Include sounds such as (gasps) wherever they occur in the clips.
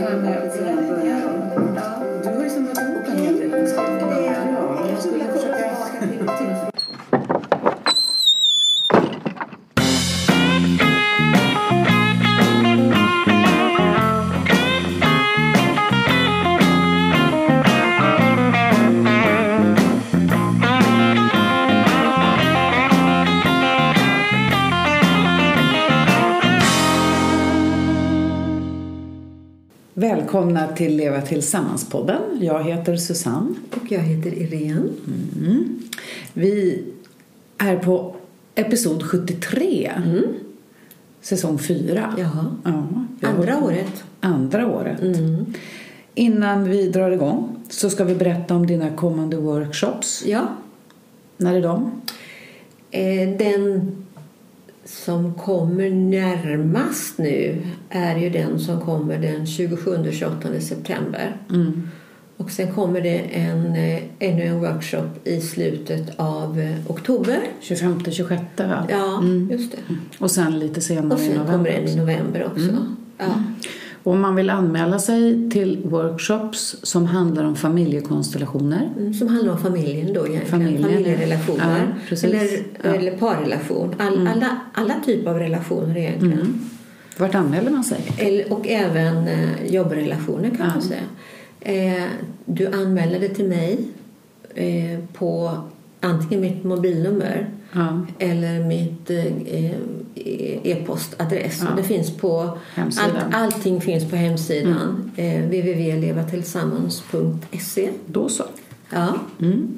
det här med att börja om. Du har ju del kunskaper. Ja, jag skulle försöka... till Leva tillsammans-podden. Jag heter Susanne. Och jag heter Irene. Mm. Vi är på episod 73. Mm. Säsong 4. Jaha. Ja, har Andra på- året. Andra året. Mm. Innan vi drar igång så ska vi berätta om dina kommande workshops. Ja. När är de? Eh, Den som kommer närmast nu är ju den som kommer den 27-28 september. Mm. Och sen kommer det en, eh, ännu en workshop i slutet av eh, oktober. 25-26 va? Ja, Mm. just det. Och sen lite senare Och i sen november. kommer en i november också. Mm. Ja. Och om man vill anmäla sig till workshops som handlar om familjekonstellationer Mm, Som handlar om familjen då egentligen. Familjen, Familjerelationer. ja, eller, Ja. eller parrelation. All, Mm. alla, alla typer av relationer egentligen. Mm. Vart anmäler man sig? Eller, och även eh, jobbrelationer kan Ja. man säga. Eh, du anmäler det till mig eh, på antingen mitt mobilnummer Ja, eller mitt e-postadress. Ja. Det finns på, hemsidan. allt, allting finns på hemsidan mm. eh, www.levatillsammans.se. Då så. Ja, Mm.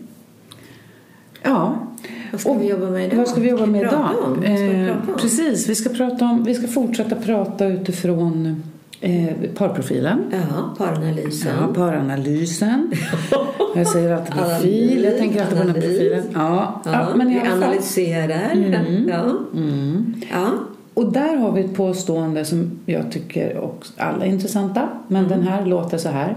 Ja, vad ska Och vi jobba med idag? vad ska vi jobba med idag? om? Vi Eh, precis, vi ska, prata om, vi ska fortsätta prata utifrån eh, parprofilen. Ja, paranalysen. Ja, paranalysen. (laughs) Jag säger alltid profil, jag tänker alltid på den här Analys. profilen. Ja, ja, Ja, men i vi alla fall. analyserar. Mm. Ja. Mm. Ja. Och där har vi ett påstående som jag tycker också alla är intressanta. Men den här låter så här.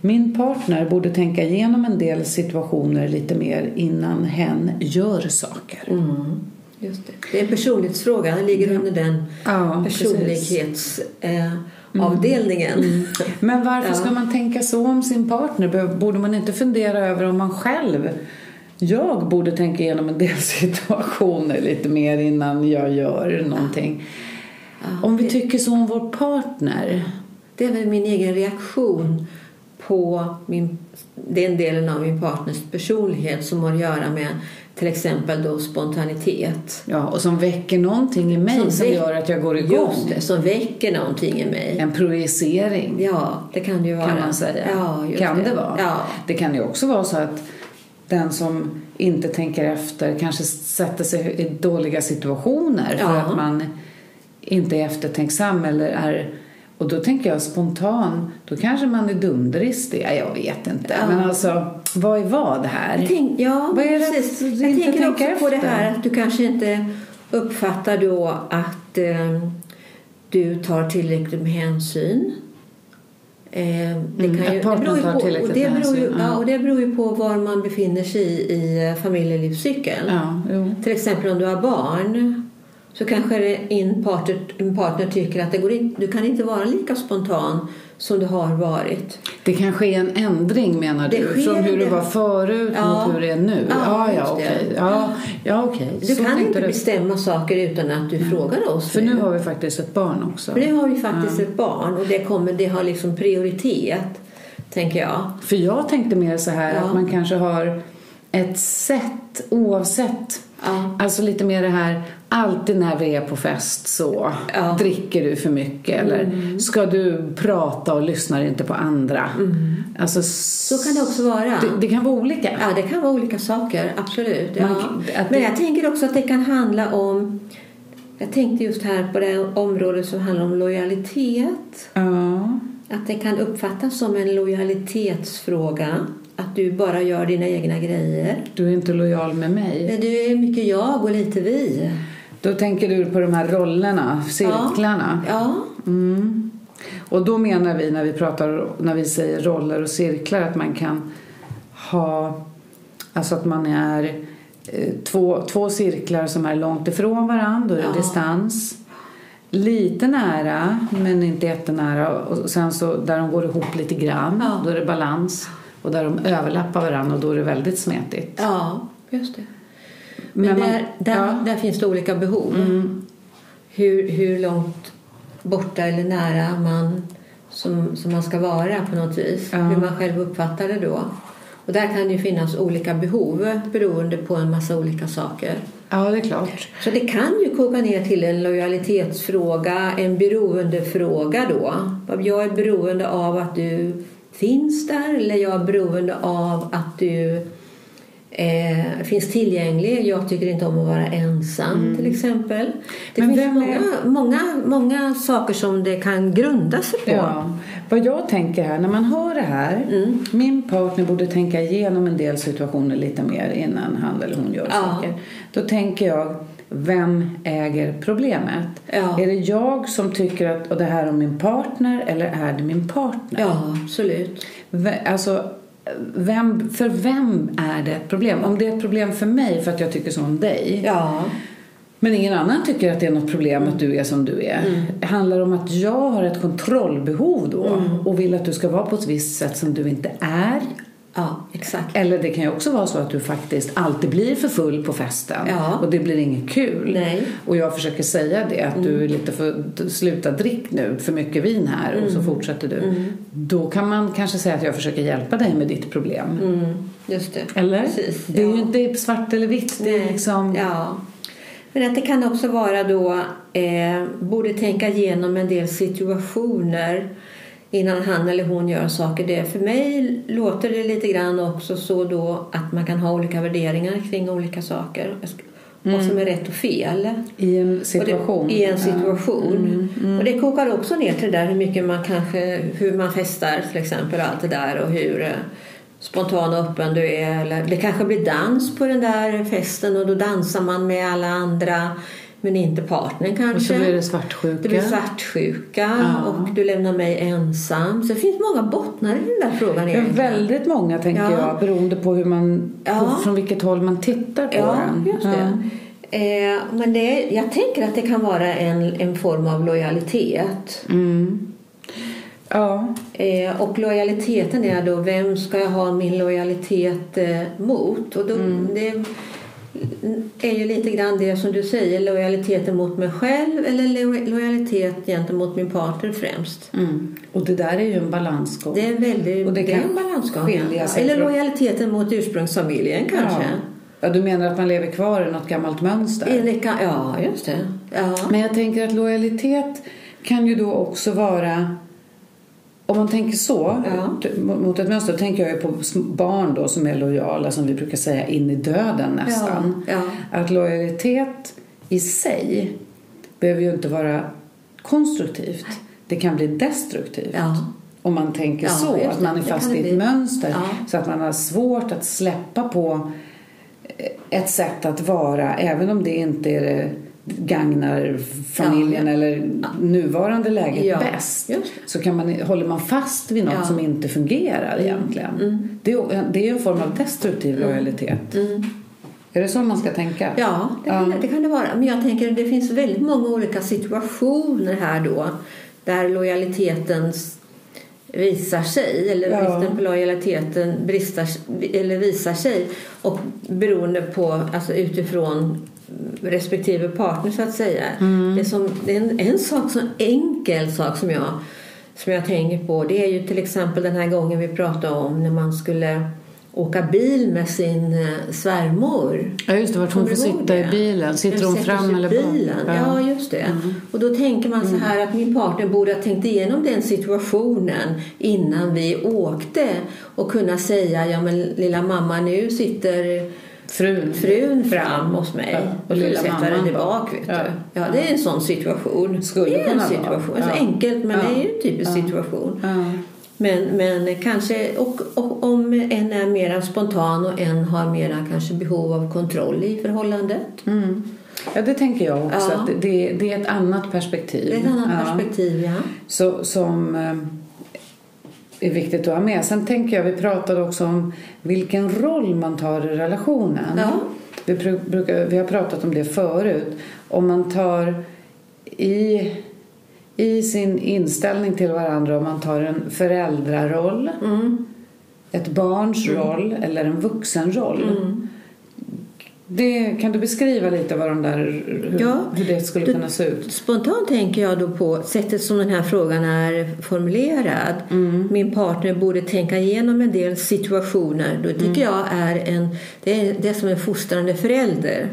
Min partner borde tänka igenom en del situationer lite mer innan hen gör saker. Mm. Just det. det är en personlighetsfråga. Den ligger under den Ja, personlighetsavdelningen. Eh, avdelningen. Men varför Ja. ska man tänka så om sin partner? Borde man inte fundera över om man själv jag borde tänka igenom en del (laughs) situationer lite mer innan jag gör någonting. Ja, Om vi det- tycker så om vår partner. Det är väl min egen reaktion på min, den delen av min partners personlighet som har att göra med till exempel då spontanitet. Ja, och som väcker någonting i mig som, väck- gör att jag går igång. Just det, som väcker någonting i mig. En projicering Ja, det kan det ju vara. kan man säga. Ja, kan det, det vara. Ja. Det kan ju också vara så att den som inte tänker efter kanske sätter sig i dåliga situationer för Ja. att man inte är eftertänksam eller är och då tänker jag spontan, då kanske man är dumdristig. Ja, jag vet inte. Ja. Men alltså, vad är vad här? Tänk, ja, Vad är det precis. att Jag tänker också tänka på det efter? här att du kanske inte uppfattar då att eh, du tar tillräckligt med hänsyn. Eh, det Mm, att partnern beror ju på, och det beror ju, ja. och det beror ju på var man befinner sig i, i eh, familjelivscykeln. Ja. Till exempel om du har barn så kanske det- en partner, en partner tycker att det går in, du kan inte vara lika spontan som du har varit. Det kan ske en ändring menar Det du? sker Från hur det det. var förut Ja. mot hur det är nu? Ja, Ja, ja, det. okej. Ja, ja, okej. Du Så kan inte du. bestämma saker utan att du frågar oss. För nu har vi faktiskt ett barn också. För nu har vi faktiskt ett barn och det, kommer, det har liksom prioritet, tänker jag. För jag tänkte mer så här Ja. att man kanske har ett sätt oavsett. Ja. Alltså lite mer det här, alltid när vi är på fest så Ja. Mm. dricker du för mycket eller ska du prata och lyssnar inte på andra. Alltså, Så kan det också vara. det, det kan vara olika. Ja, det kan vara olika saker, absolut. Ja. Man att Men det- jag tänker också att det kan handla om... Jag tänkte just här på det området som handlar om lojalitet. Ja. Att det kan uppfattas som en lojalitetsfråga. Att du bara gör dina egna grejer. Du är inte lojal med mig. Du är mycket jag och lite vi. Då tänker du på de här rollerna, cirklarna. Ja, Mm. Och då menar vi när vi pratar, när vi säger roller och cirklar att man kan ha, alltså att man är eh, två, två cirklar som är långt ifrån varandra, då är Ja. distans. lite nära men inte jättenära och sen så där de går ihop lite grann Ja. då är det balans och där de överlappar varandra och då är det väldigt smetigt. Ja, just det. Men, Men man- där, där, ja. Mm. där finns det olika behov. Hur, hur långt borta eller nära man som, som man ska vara på något vis. Ja. Hur man själv uppfattar det då. Och där kan det ju finnas olika behov beroende på en massa olika saker. Ja, det är klart. Så det kan ju koka ner till en lojalitetsfråga, en beroendefråga då. Jag är beroende av att du finns där eller jag är beroende av att du eh, finns tillgänglig. Jag tycker inte om att vara ensam till exempel. Det Mm. Men finns vem är- många, många, många saker som det kan grunda sig på. Ja. Vad jag tänker här, när man hör det här. Mm. Min partner borde tänka igenom en del situationer lite mer innan han eller hon gör Ja. saker. Då tänker jag, vem äger problemet? Ja. Är det jag som tycker att och det här om min partner eller är det min partner? Ja, absolut. Alltså, vem, för vem är det ett problem? Om det är ett problem för mig för att jag tycker så om dig Ja, men ingen annan tycker att det är något problem att du är som du är. Handlar det om att jag har ett kontrollbehov då och vill att du ska vara på ett visst sätt som du inte är? Ja exakt. Eller det kan ju också vara så att du faktiskt alltid blir för full på festen Ja. och det blir inget kul. Nej. Och jag försöker säga det att du är lite för, sluta drick nu, för mycket vin här och så fortsätter du. Då kan man kanske säga att jag försöker hjälpa dig med ditt problem. Mm, just det. Eller? Precis, det är ja. ju inte svart eller vitt. Det är liksom... Ja. Men att det kan också vara då, eh, borde tänka igenom en del situationer innan han eller hon gör saker. Det, för mig låter det lite grann också så då att man kan ha olika värderingar kring olika saker. Vad som är rätt och fel. I en situation. Det, I en situation. Och det kokar också ner till det där hur mycket man kanske, hur man festar till exempel och allt det där och hur eh, spontan och öppen du är. Eller det kanske blir dans på den där festen och då dansar man med alla andra men inte partnern kanske. Och så blir det svartsjuka. Det blir svartsjuka Ja. och du lämnar mig ensam. Så det finns många bottnar i den där frågan egentligen. väldigt många tänker Ja. jag beroende på, hur man, Ja. från vilket håll man tittar på Ja, den. just det. Eh, men det, jag tänker att det kan vara en, en form av lojalitet. Mm. Ja. Eh, och lojaliteten är då, vem ska jag ha min lojalitet eh, mot? Och då, Det är ju lite grann det som du säger, lojaliteten mot mig själv eller lo- lojalitet gentemot min partner främst. Mm. Och det där är ju en balansgång. Det är väldigt Och det det kan en balansgång. ja. Eller lojaliteten mot ursprungsfamiljen kanske. Ja. ja, du menar att man lever kvar i något gammalt mönster? Enligt, ja, just det. Ja. Men jag tänker att lojalitet kan ju då också vara om man tänker så, Ja. mot ett mönster, då tänker jag på barn då som är lojala, som vi brukar säga, in i döden nästan. Ja, Att lojalitet i sig behöver ju inte vara konstruktivt. Det kan bli destruktivt. Ja. Om man tänker Ja, så, att man är fast i ett bli. mönster. Ja. Så att man har svårt att släppa på ett sätt att vara, även om det inte är gagnar familjen Ja. eller nuvarande läget Ja, bäst. Så kan man, håller man fast vid något Ja. som inte fungerar egentligen. Det, är, det är en form av destruktiv lojalitet. Är det så man ska tänka? Ja, det kan. Det, kan det vara. Men jag tänker att det finns väldigt många olika situationer här då där lojaliteten visar sig eller Ja. bristen på lojaliteten bristar, eller visar sig och beroende på, alltså utifrån respektive partner så att säga. Mm. Det, som, det är en, en sak, så enkel sak som jag, som jag tänker på det är ju till exempel den här gången vi pratade om när man skulle åka bil med sin eh, svärmor. Ja, just det. Vart hon får sitta i bilen. Sitter hon fram eller bak? bilen. Ja. just det. Och då tänker man så här att min partner borde ha tänkt igenom den situationen innan vi åkte och kunna säga ja men lilla mamma nu sitter Frun. frun fram hos mig Ja, och sätter mamman den i bak. Vet Ja. du. Ja, det är en sån situation. Skulle det är en situation. Så Ja. enkelt men Ja. det är ju en typisk situation. Men, men kanske, och, och om en är mer spontan och en har mera kanske behov av kontroll i förhållandet. Mm. ja, det tänker jag också. Att det, det, är ett annat perspektiv. Det är ett annat perspektiv, ja. Så, som eh, är viktigt att ha med. Sen tänker jag, vi pratade också om vilken roll man tar i relationen. Ja. Vi, bru- brukar, vi har pratat om det förut. Om man tar i, i sin inställning till varandra om man tar en föräldraroll, Mm. ett barns roll eller en vuxenroll. Det, kan du beskriva lite vad de där, hur, Ja. hur det skulle kunna se ut? Spontant tänker jag då på sättet som den här frågan är formulerad. Mm. Min partner borde tänka igenom en del situationer. Då tycker Mm. jag är en, det är det som en fostrande förälder.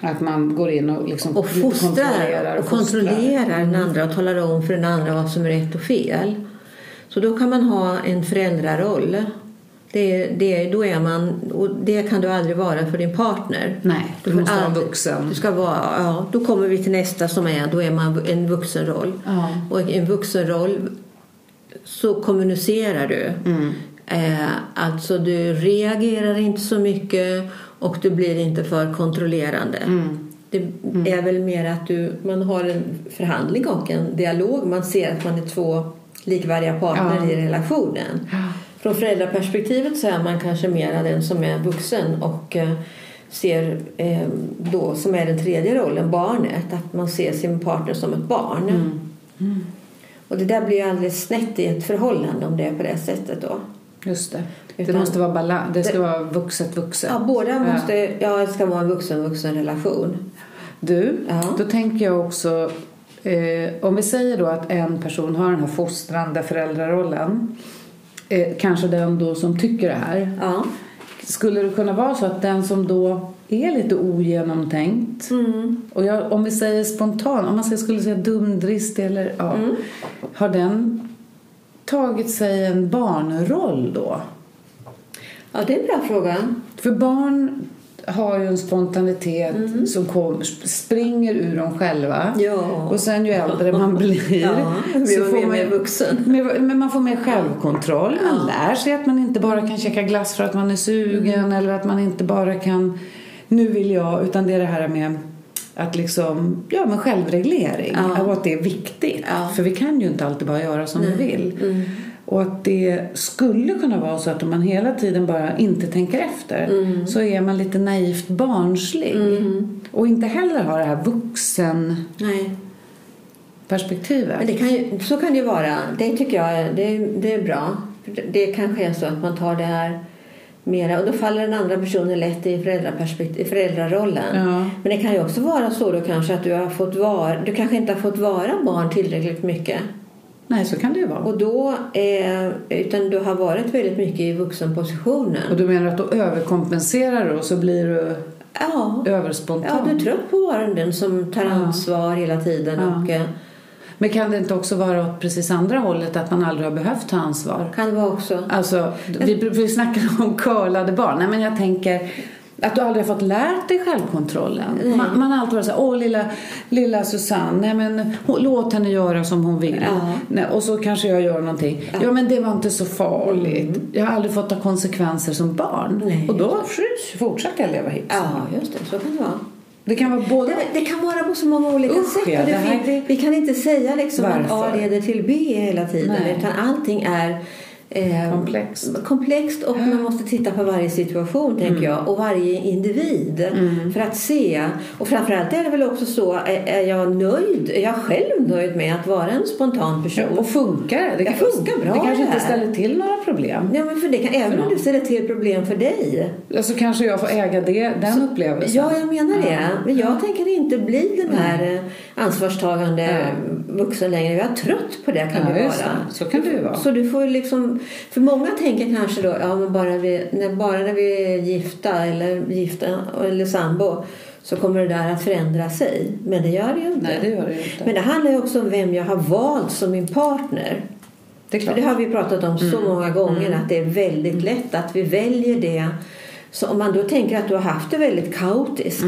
Att man går in och liksom Och fostrar kontrollerar och. Mm. kontrollerar den andra och talar om för den andra vad som är rätt och fel. Så då kan man ha en föräldraroll. Det, det, då är man, och det kan du aldrig vara för din partner. Nej, du får måste vara aldrig- vuxen. Du ska vara, ja, då kommer vi till nästa som är, då är man en vuxenroll. Ja. Och i en vuxenroll så kommunicerar du. Mm. Eh, alltså du reagerar inte så mycket och du blir inte för kontrollerande. Mm. Det är väl mer att du, man har en förhandling och en dialog. Man ser att man är två likvärdiga partner Ja. i relationen. Ja. Från föräldraperspektivet så är man kanske mer den som är vuxen och eh, ser eh, då som är den tredje rollen, barnet. Att man ser sin partner som ett barn. Mm. Och det där blir ju alldeles snett i ett förhållande om det är på det sättet då. Just det. Det Utan- måste vara balans. Det ska det- vara vuxet vuxet. Ja, båda Ja. måste, ja, det ska vara en vuxen-vuxen relation. Du, Ja. då tänker jag också eh, om vi säger då att en person har den här fostrande föräldrarollen eh, kanske den då som tycker det här Ja. skulle det kunna vara så att den som då är lite ogenomtänkt Mm. och jag, om vi säger spontan, om man skulle säga dumdristig eller ja, Mm. har den tagit sig en barnroll då? ja, det är en bra fråga. För barn har ju en spontanitet som kom, springer ur dem själva. Mm. Ja. Och sen ju äldre man (laughs) blir Ja, så får man mer vuxen. Men man får mer självkontroll. Man lär sig att man inte bara kan käka glass för att man är sugen Mm. eller att man inte bara kan nu vill jag, utan det är det här med att liksom, ja men självreglering Ja. och att det är viktigt. Ja. För vi kan ju inte alltid bara göra som vi vill. Mm. Och att det skulle kunna vara så att om man hela tiden bara inte tänker efter Mm. så är man lite naivt barnslig. Och inte heller har det här vuxenperspektivet. Nej. Men det kan ju, så kan det ju vara. Det tycker jag det, det är bra. Det- kanske är så att man tar det här mera och då faller den andra personen lätt i, föräldraperspektiv, i föräldrarollen. Ja. Men det kan ju också vara så då kanske att du har fått vara, du kanske inte har fått vara barn tillräckligt mycket. Nej, så kan det ju vara. Och då, eh, utan du har varit väldigt mycket i vuxenpositionen. Och du menar att då överkompenserar du och så blir du Ja, överspontan? ja, du är trött på att vara den som tar Ja. ansvar hela tiden. Ja. Och, eh, Men kan det inte också vara åt precis andra hållet att man aldrig har behövt ta ansvar? kan det vara också. Alltså, vi, vi snackar om curlade barn. Nej, men jag tänker att du aldrig har fått lärt dig självkontrollen. Man, man har alltid varit så här, åh lilla, lilla Susanne, nej, men, hon, låt henne göra som hon vill. Ja. Nej, och så kanske jag gör någonting. Ja, men det var inte så farligt. Jag har aldrig fått ta konsekvenser som barn. Nej, och då fortsätter jag leva hit. Ja, just det. Så kan det vara. Det kan vara både Det, det kan vara på så många olika Usch, sätt. ja, här- fin- vi kan inte säga liksom att A leder till B hela tiden. Nej. Utan allting är eh, Komplext. komplext och man måste titta på varje situation tänker jag och varje individ för att se. Och framförallt är det väl också så, är, är jag nöjd? Är jag själv nöjd med att vara en spontan person? Ja, och funkar det? Kan- funkar bra Det kanske inte ställer till några problem. Ja, men för det kan, även om det ställer till problem för dig. Alltså kanske jag får äga det, den upplevelsen. Ja, jag menar det. Men jag tänker inte bli den här eh, ansvarstagande Nej. vuxen längre. Jag är trött på det kan Ja, det vara. Så kan det ju vara. Så du får ju för många tänker kanske då, ja men bara, vi, när, bara när vi är gifta eller gifta eller sambo så kommer det där att förändra sig. Men det gör det ju inte. Nej, det gör det inte. Men det handlar ju också om vem jag har valt som min partner. det det har vi pratat om så Mm. många gånger att det är väldigt lätt att vi väljer det. Så om man då tänker att du har haft det väldigt kaotiskt,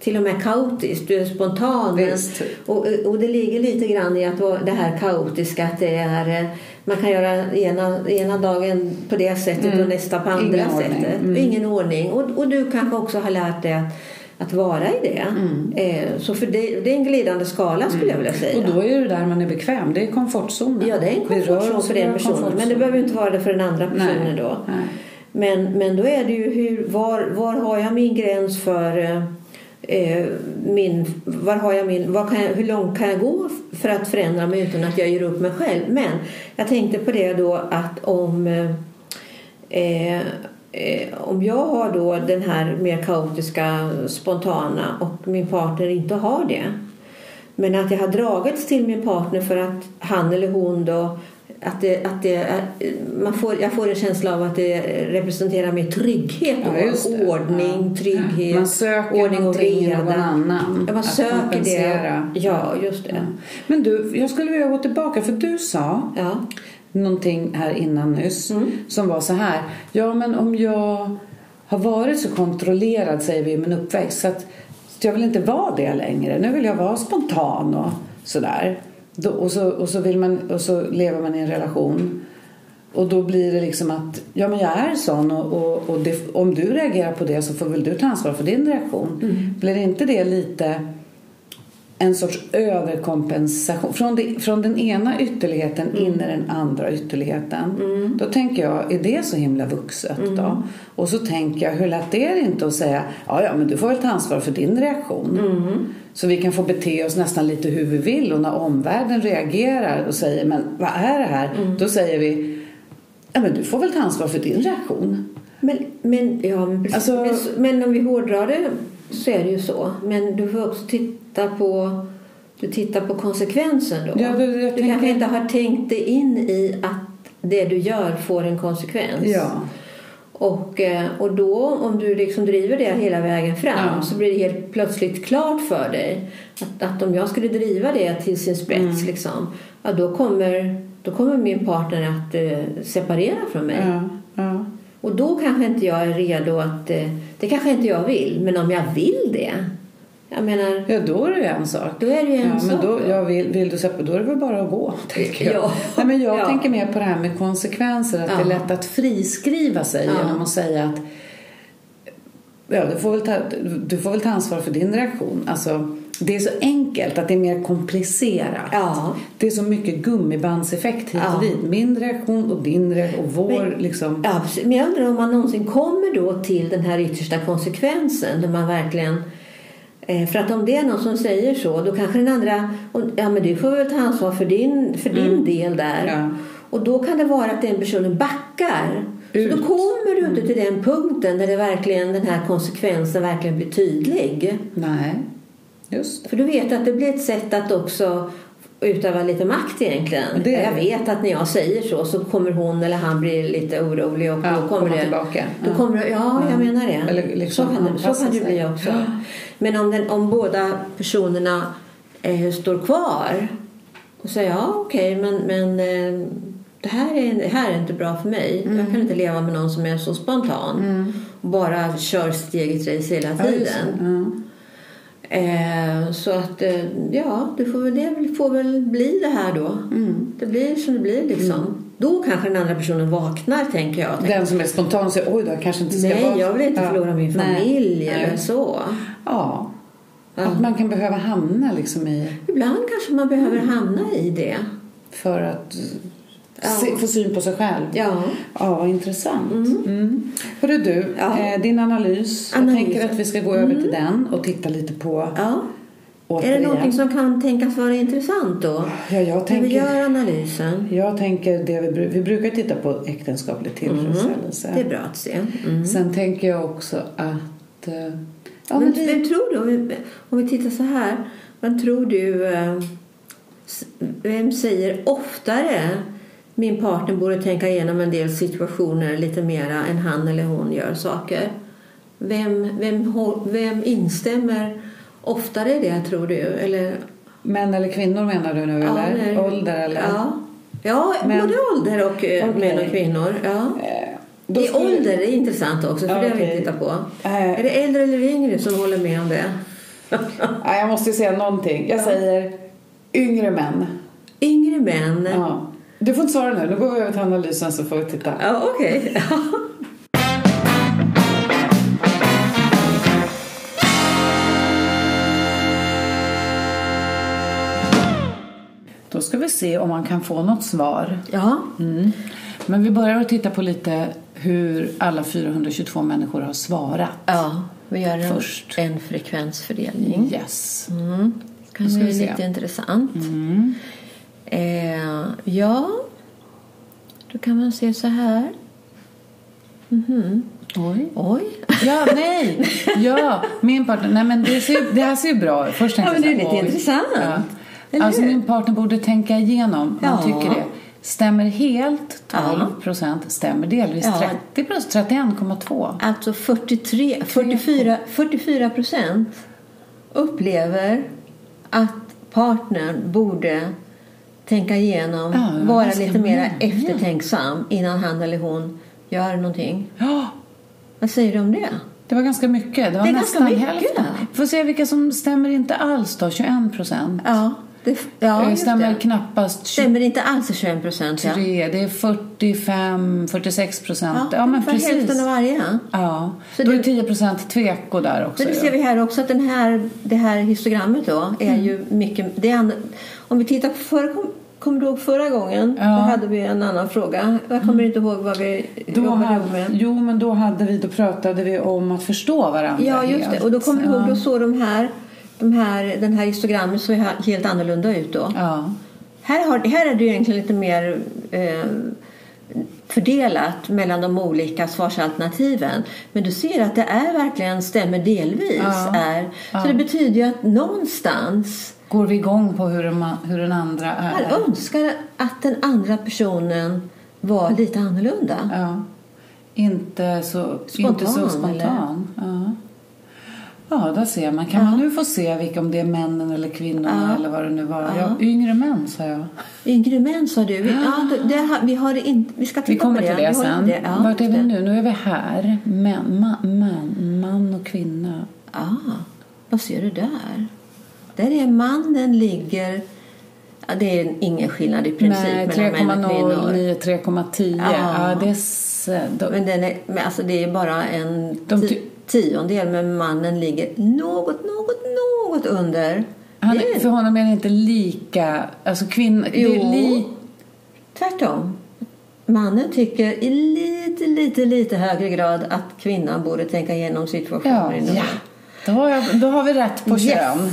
till och med kaotiskt, du är spontan. Mm. Och, och det ligger lite grann i att det här kaotiska, att det är, eh, man kan göra ena, ena dagen på det sättet och nästa på andra Mm. Ingen ordning. sättet. Mm. Ingen ordning. Och, och du kanske också har lärt dig att, att vara i det. Mm. Eh, så för det, det är en glidande skala skulle jag vilja säga. Och då är det där man är bekväm. Det är komfortzonen. Ja, det är en komfortzon för vår personen. Men det behöver inte vara det för den andra personen Nej. då. Nej. Men, men då är det ju hur, var, var har jag min gräns för, eh, Eh, min, var har jag min, var kan jag, hur långt kan jag gå för att förändra mig utan att jag ger upp mig själv? Men jag tänkte på det då att om eh, eh, om jag har då den här mer kaotiska, spontana och min partner inte har det. Men att jag har dragits till min partner för att han eller hon då att det, att det man får, jag får en känsla av att det representerar mer trygghet Ja, ordning, trygghet, Man söker ordning och reda. någon annan. Ja, man söker det. Ja, just det. Ja. Men du, jag skulle vilja gå tillbaka för du sa Ja. någonting här innan nyss Mm. som var så här. Ja, men om jag har varit så kontrollerad, säger vi i min uppväxt, så att jag vill inte vara det längre. Nu vill jag vara spontan och sådär. Då, och, så, och, så vill man, och så lever man i en relation. Och då blir det liksom att, ja men jag är sån och, och, och det, om du reagerar på det så får väl du ta ansvar för din reaktion. Mm. Blir inte det lite en sorts överkompensation från, det, från den ena ytterligheten Mm. in i den andra ytterligheten. Då tänker jag, är det så himla vuxet Mm. då? Och så tänker jag, hur lätt är det inte att säga, ja ja men du får väl ta ansvar för din reaktion. Så vi kan få bete oss nästan lite hur vi vill och när omvärlden reagerar och säger, men vad är det här? Mm. Då säger vi, ja men du får väl ta ansvar för din reaktion. Men, men, ja. Alltså- men, men om vi hårdrar det så är det ju så. Men du får också titta på, du tittar på konsekvensen då. Ja, du tänker- kanske inte har tänkt dig in i att det du gör får en konsekvens. Ja. Och, eh, och då om du liksom driver det hela vägen fram Ja. så blir det helt plötsligt klart för dig att, att om jag skulle driva det till sin spets Mm. liksom, ja, då, kommer, då kommer min partner att eh, separera från mig. Ja, ja. Och då kanske inte jag är redo att... eh, Det kanske inte jag vill, men om jag vill det. Jag menar, ja, då är det ju en sak. då är det ju en Ja, sak. men då, jag vill, vill du släppa, då är det väl bara att gå. (laughs) Tänker jag. Ja. Nej, men jag Ja. tänker mer på det här med konsekvenser. Att Ja. det är lätt att friskriva sig Ja. genom att säga att ja, du, får väl ta, du får väl ta ansvar för din reaktion. Alltså, det är så enkelt att det är mer komplicerat. Ja. Det är så mycket gummibandseffekt hit Ja. och dit. Min reaktion och din reaktion och vår Men- liksom. Ja, men jag undrar om man någonsin kommer då till den här yttersta konsekvensen. Där man verkligen... eh, För att om det är någon som säger så, då kanske den andra... Ja, men du får väl ta ansvar för din, för din del där. Mm. Ja. Och då kan det vara att den personen backar. Så Ut. då kommer du inte till den punkten där det verkligen, den här konsekvensen verkligen blir tydlig. Nej, just det. För du vet att det blir ett sätt att också utöva lite makt egentligen. Det jag vet att när jag säger så så kommer hon eller han bli lite orolig och Ja, då kommer det tillbaka. Då kommer det, ja, jag menar det. Eller liksom så kan så kan det bli också. Men om, den, om båda personerna eh, står kvar och säger ja okej men, men eh, det, här är, det här är inte bra för mig. Mm. Jag kan inte leva med någon som är så spontan och bara kör sitt eget race hela tiden. Ja. Eh, så att, eh, ja, det får väl, det får väl bli det här då. Mm. Det blir som det blir liksom. Då kanske den andra personen vaknar, tänker jag. Tänker, Den som är spontan säger oj då, kanske inte ska Nej, vara... jag vill inte Ja. förlora min Nej. familj Nej. eller så. Ja. Ja. Att man kan behöva hamna liksom i... Ibland kanske man behöver hamna i det. För att Ja. Se, få syn på sig själv. Ja. Ja, vad intressant. Mm. Hörru du, Ja. eh, din analys. Analys. Jag tänker att vi ska gå över till den och titta lite på ja. Är det någonting som kan tänkas vara intressant då? Ja, jag När vi tänker... gör analysen. Jag tänker det vi, vi brukar titta på äktenskaplig tillfredsställelse. Det är bra att se. Mm. Sen tänker jag också att... eh, Ja, men men vi, vem tror du, om vi, om vi tittar så här, vem tror du, eh, vem säger oftare min partner borde tänka igenom en del situationer lite mera än han eller hon gör saker? Vem, vem, vem instämmer oftare i det tror du? Eller, män eller kvinnor menar du nu, eller? nej. Ålder eller? Ja, ja Men- både ålder och eh, Okej. män och kvinnor. Ja. Eh, då I skulle- ålder är intressant också, för Ja, det har vi tittat på. Eh. Är det äldre eller yngre som håller med om det? (laughs) Ja, jag måste ju säga någonting. Jag Ja. säger yngre män. Yngre män. Ja. Du får inte svara nu. Nu går vi över till analysen så får vi titta. Ja, okej. Då ska vi se om man kan få något svar. Ja. Mm. Men vi börjar att titta på lite hur alla 422 människor har svarat. Ja. Vi gör en, Först. en frekvensfördelning. Yes. Mm. Det kan vi se. lite intressant. Mm. Eh, ja, då kan man se så här. Mhm. Oj. Oj. Ja, nej! Ja, min partner. Nej, men det, ser, det här ser ju bra ut. Först tänkte Ja, men det är lite oj. intressant. Eller Alltså min partner borde tänka igenom. Man Ja. tycker det. Stämmer helt Ja. 12 procent. Stämmer delvis Ja. 30 procent. 31,2. Alltså 43, 44, 44 procent upplever att partnern borde tänka igenom, Ja, vara lite mer eftertänksam innan han eller hon gör någonting. Ja, Vad säger du om det? det var ganska mycket. Det var Det är ganska nästan mycket. hälften. Får se vilka som stämmer inte alls då. 21 procent. Ja, det, ja Eh, stämmer det. knappast 23. Stämmer inte alls i 21 procent. Ja. Det är 45, 46 procent. Ja, Ja, men precis. hälften av varje. Ja, Så då det- är 10 procent tveko där också. Men det ser vi här också att den här, det här histogrammet då är Mm. ju mycket... Det är, om vi tittar på kom, kommer du ihåg förra gången? Ja. Mm. Då hade vi en annan fråga. Jag kommer inte ihåg vad vi Då jobbade hade, med. jo, men då, hade vi, då pratade vi om att förstå varandra Ja, just det. helt. Och då kommer du ihåg, ja. då såg de här, de här, den här histogrammet så helt annorlunda ut då. Ja. Här, har, här är det ju egentligen lite mer eh, fördelat mellan de olika svarsalternativen. Men du ser att det är verkligen stämmer delvis. Ja. Är. Så det betyder ju att någonstans Går vi igång på hur, man, hur den andra är? man önskar att den andra personen var lite annorlunda. Ja. Inte så Spontan, inte så spontan. Där ser man. Kan man nu få se vilka, om det är männen eller kvinnorna Ja. eller vad det nu var? Ja. Ja, yngre män, sa jag. Yngre män sa du. Vi, ja, det, vi, har inte, vi ska titta Vi kommer på det. till det sen. det. Ja, Vart är vi nu? Nu är vi här. Män, man, man, man och kvinna. Ah, vad ser du där? Där är mannen ligger... Det är ingen skillnad i princip Nej, mellan män och 3,0, kvinnor. 9, 3,10. Ja. Ja. det är... Då, Men, den är, men alltså det är bara en De ty- tiondel, men mannen ligger något, något, något under. han, är- för honom är det inte lika... Alltså kvinna... Jo. li, Tvärtom. Mannen tycker i lite, lite, lite högre grad att kvinnan borde tänka igenom situationen. ja, ja. Då, har jag, då har vi rätt på Yes. kön.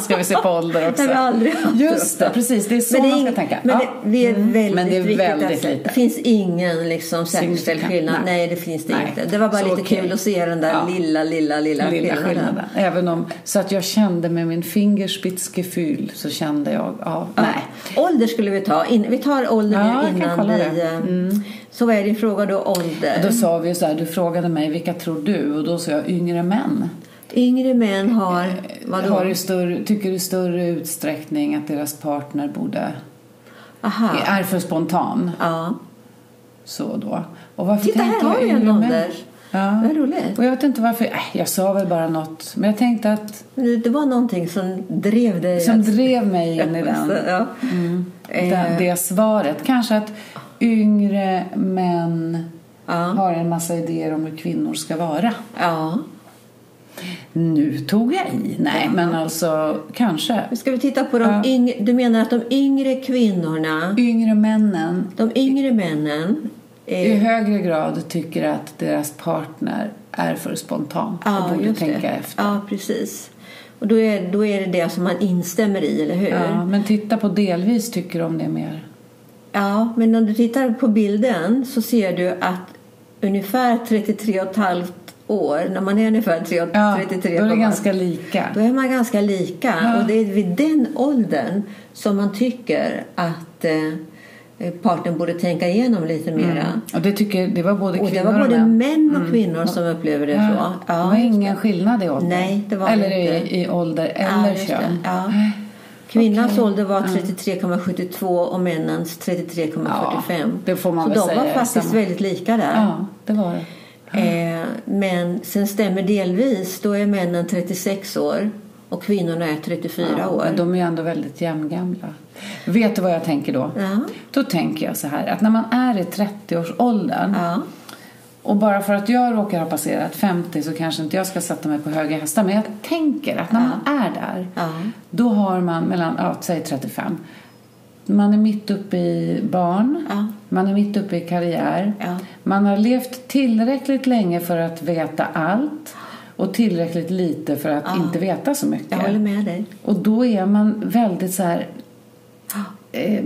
(laughs) Ska vi se på ålder också. Det har vi aldrig haft Just det, precis. Det är så Men det är man ska tänka. Men det, vi är Mm. väldigt Men det är väldigt säga. lite. Det finns ingen liksom, säkerställd skillnad. Nej. nej. det finns det Nej. inte. Det var bara Så lite okej. kul att se den där Ja. lilla, lilla, lilla, lilla skillnaden. skillnaden. Även om, så att jag kände med min fingerspitzgefühl så kände jag, ja, Ja. nej. Ålder skulle vi ta. In, vi tar ålder Ja, nu innan vi... det. Mm. eh, Så vad är din fråga då? Ålder? Då sa vi så här, du frågade mig vilka tror du? Och då sa jag yngre män. Yngre män har... Vadå? Har i större, tycker i större utsträckning att deras partner borde, Aha. är för spontan. Ja. Så då. Och varför Titta, här har vi en ålder. Ja. Vad roligt. Och jag vet inte varför, äh, jag sa väl bara något. Men jag tänkte att, Det var någonting som drev dig som att- drev mig in i (laughs) den. Ja. det, Eh, det svaret. Kanske att yngre män ja. har en massa idéer om hur kvinnor ska vara. ja. Nu tog jag i. Nej, men alltså kanske. Ska vi titta på de Ja. yngre... Du menar att de yngre kvinnorna, Yngre männen de yngre männen... i Är, högre grad tycker att deras partner är för spontan ja, och borde tänka det. efter. Ja, precis. Och då är, då är det det som man instämmer i, eller hur? Ja, men titta på delvis tycker de det mer. Ja, men när du tittar på bilden så ser du att ungefär 33 och ett halvt år, när man är ungefär 3 Ja, 33 då är det ganska lika. Då är man ganska lika. Ja. Och det är vid den åldern som man tycker att eh, partnern borde tänka igenom lite mera. Mm. Och det, tycker, det var både Och kvinnor det var både och män. män och kvinnor som upplevde det så. Ja, Ja, det var ingen skillnad i ålder. Nej, det var eller det i, inte. i ålder Ja, eller det. kön. Ja. Kvinnans Okej. ålder var 33,72 och männens 33,45. det får man så väl de säga var faktiskt väldigt lika där. Ja, det var det. Eh, men sen stämmer delvis, då är männen 36 år och kvinnorna är 34 Ja, år. de är ju ändå väldigt jämngamla. Vet du vad jag tänker då? Ja. Då tänker jag så här att när man är i 30-årsåldern Ja. och bara för att jag råkar ha passerat 50 så kanske inte jag ska sätta mig på höga hästar men jag tänker att när man är där då har man mellan, ja, säg 35 man är mitt uppe i barn, Ja. man är mitt uppe i karriär Ja. man har levt tillräckligt länge för att veta allt och tillräckligt lite för att inte veta så mycket. Jag håller med dig. Och då är man väldigt så här... eh,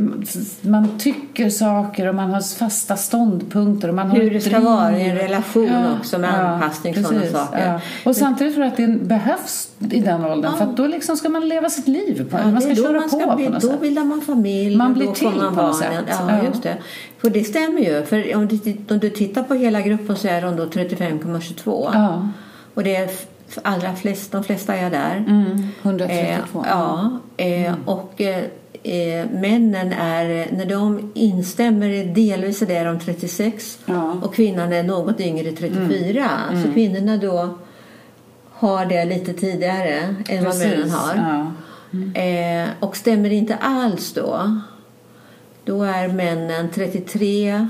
Man tycker saker och man har fasta ståndpunkter. Och man har Hur det ska vara i en relation också med anpassning och sådana saker. Ja. Och samtidigt tror jag att det behövs i den åldern. För att då liksom ska man leva sitt liv. På, Ja, man ska köra man ska på bli, på något Då sätt. bildar man familj. Man blir till man på något sätt. Ja, Ja. just det. För det stämmer ju. För om du, om du tittar på hela gruppen så är de då 35,22. Ja, Och det är allra flest, de flesta är där. mm, 132. Eh, ja, eh, och eh, eh, männen är, när de instämmer delvis det är de 36 Ja. och kvinnan är något yngre 34. Så kvinnorna då har det lite tidigare än vad männen Precis, har. Ja. Eh, och stämmer det inte alls då, då är männen 33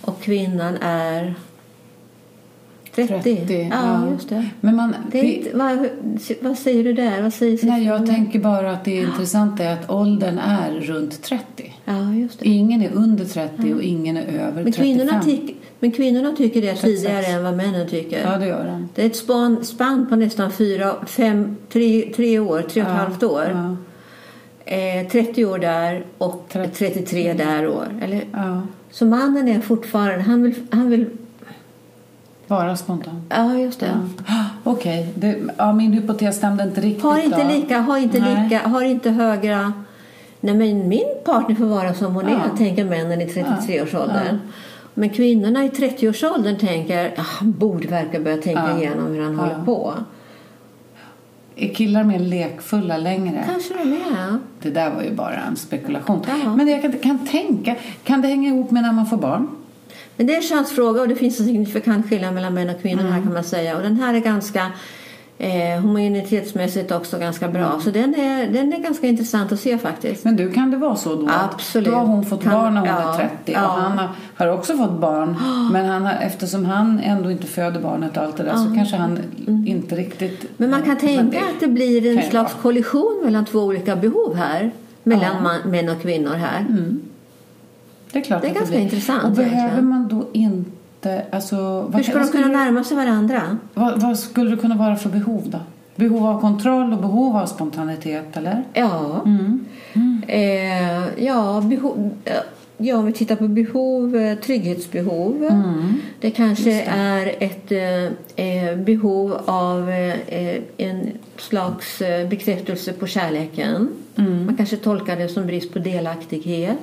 och kvinnan är 30. 30, ja, ja. just det. Men man, det är inte, vad, vad säger du där? Vad säger nej, jag tänker bara att det är intressant är att åldern är runt 30. Ja, just det. Ingen är under 30 och ingen är över Men 35. kvinnorna, tyck, men kvinnorna tycker det 36. tidigare än vad männen tycker. Ja, det gör de. Det är ett span, spann på nästan fyra, fem, tre, tre år, tre och ett halvt år. Eh, 30 år där och 30. 33 där år. Eller? Så mannen är fortfarande, han vill, han vill Bara spontant. ja just det. Ja. (gasps) Okej, det- ja, min hypotes stämde inte riktigt. Har inte då. lika, har inte Nej. lika, har inte högre Nej men min partner får vara som hon Ja. är, tänker männen i 33-årsåldern. Men kvinnorna i 30-årsåldern tänker, ah, han borde verka börja tänka Ja. igenom hur han Ja. håller på. Är killar mer lekfulla längre? Kanske de är. Det där var ju bara en spekulation. Ja. Men jag kan, kan tänka, kan det hänga ihop med när man får barn? Men det är en chansfråga och det finns en signifikant skillnad mellan män och kvinnor Mm. här kan man säga. Och den här är ganska eh, homogenitetsmässigt också ganska bra. Mm. Så den är, den är ganska intressant att se faktiskt. Men du, kan det vara så då? Absolut. Då har hon fått Kan- barn när hon ja, är 30 ja. och han har, har också fått barn. (gasps) Men han har, eftersom han ändå inte föder barnet och allt det där så kanske han inte riktigt... Mm. Men man kan tänka det att det blir en slags kollision mellan två olika behov här. Mellan Ja. Mm. man, män och kvinnor här. Det är klart Det är ganska blir. intressant Och behöver egentligen. man då inte... Alltså, Hur ska de kunna det- närma sig varandra? Vad, vad skulle det kunna vara för behov då? Behov av kontroll och behov av spontanitet, eller? Ja, Mm. eh, ja, behov, eh, ja om vi tittar på behov, eh, trygghetsbehov. Mm. Det kanske är ett eh, eh, behov av eh, en slags bekräftelse på kärleken. Mm. Man kanske tolkar det som brist på delaktighet.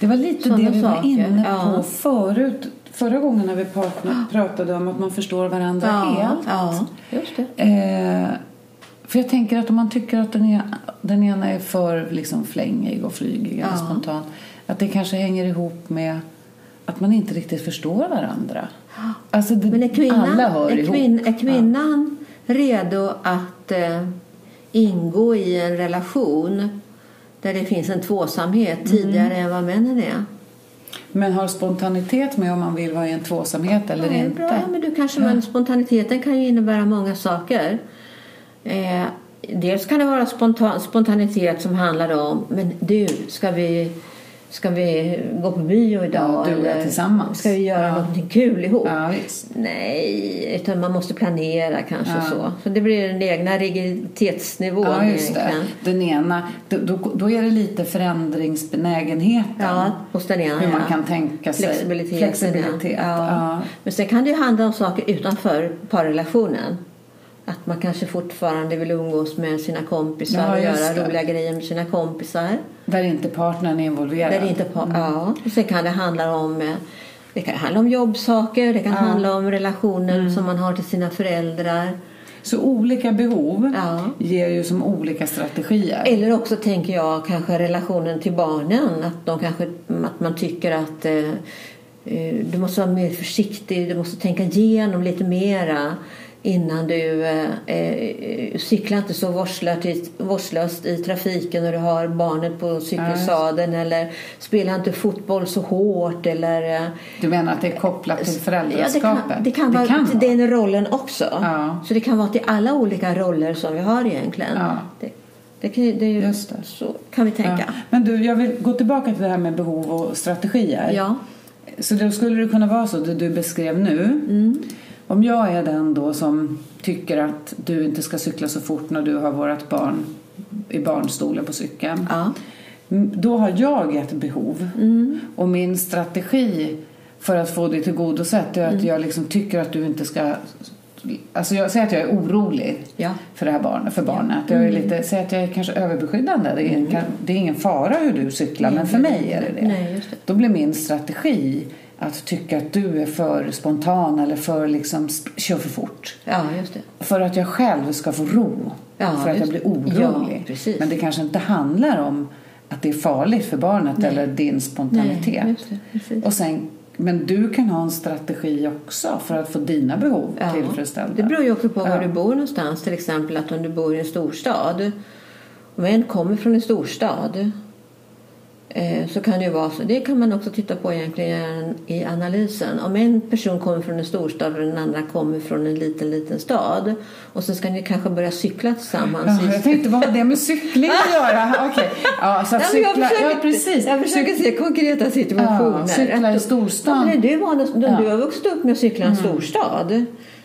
Det var lite Sådana det vi var saker, inne ja. på förut. Förra gången när vi (gasps) pratade om att man förstår varandra helt. ja, just det. Eh, för jag tänker att om man tycker att den ena, den ena är för liksom flängig och flygig eller Ja. spontan. Att det kanske hänger ihop med att man inte riktigt förstår varandra. (gasps) Alltså det, Men är kvinnan, alla hör är ihop. kvinn, är kvinnan redo att eh, ingå i en relation där det finns en tvåsamhet Mm. tidigare än vad männen är? Men har spontanitet med om man vill vara i en tvåsamhet eller Ja, inte? bra. Ja, men du kanske, men spontaniteten kan ju innebära många saker. Eh, dels kan det vara spontan, spontanitet som handlar om men du, ska vi, ska vi gå på bio idag? Ja, du och jag tillsammans. Ska vi göra Ja. någonting kul ihop? Ja. Nej, utan man måste planera kanske Ja. så. Så det blir den egna rigiditetsnivån Ja, just det. Den ena, då, då, är det lite förändringsbenägenheten. Ja, hos den ena Hur man kan tänka sig. Flexibilitet. ja. Ja. Men sen kan det ju handla om saker utanför parrelationen. Att man kanske fortfarande vill umgås med sina kompisar Ja, och göra roliga grejer med sina kompisar. Där inte partnern är involverad. Där inte pa- ja. och sen kan det handla om eh, det kan handla om jobbsaker, det kan handla om relationen som man har till sina föräldrar. Så olika behov Ja. ger ju som olika strategier. Eller också tänker jag kanske relationen till barnen. Att, de kanske, att man tycker att eh, eh, du måste vara mer försiktig, du måste tänka igenom lite mera innan du eh, eh, cyklar inte så vårdslöst i, trafiken när du har barnet på cykelsadeln eller spela inte fotboll så hårt eller eh, Du menar att det är kopplat till Ja, det föräldraskapet? kan, det kan vara till vara. den rollen också. Ja. Så det kan vara till alla olika roller som vi har egentligen. Ja. Det, det, kan, det är ju, Just det. Så kan vi tänka. Ja. Men du, jag vill gå tillbaka till det här med behov och strategier. Ja. Så då skulle det kunna vara så, det du beskrev nu. Mm. Om jag är den då som tycker att du inte ska cykla så fort när du har vårt barn i barnstolen på cykeln. Ja. Mm, Då har jag ett behov. Mm. Och min strategi för att få det tillgodosett är att Mm. jag liksom tycker att du inte ska... Alltså jag säger att jag är orolig Ja. för det här barnet, för barnet. Jag Mm. är lite, säger att jag är kanske överbeskyddande. Det är, kan- det är ingen fara hur du cyklar, men för mig är det det. Nej, det. Då blir min strategi att tycka att du är för spontan eller för liksom kör för fort. Ja, just det. För att jag själv ska få ro. Ja, för att jag blir orolig. Ja. Men det kanske inte handlar om att det är farligt för barnet Nej. eller din spontanitet. Nej, det. Och sen, men du kan ha en strategi också för att få dina behov Ja. tillfredsställda. Det beror ju också på var Ja. du bor någonstans. Till exempel att om du bor i en storstad. Om en kommer från en storstad. Eh, Så kan det vara så. Det kan man också titta på egentligen i analysen. Om en person kommer från en storstad och den andra kommer från en liten, liten stad. Och så ska ni kanske börja cykla tillsammans. Ja, jag tänkte, vad har det med cykling att göra? (laughs) Okej. Ja, så att Nej, men cykla, jag försöker, ja, precis. Jag försöker se konkreta situationer. Ja, cykla i storstan. Ja, du, du har vuxit upp med att cykla i en storstad.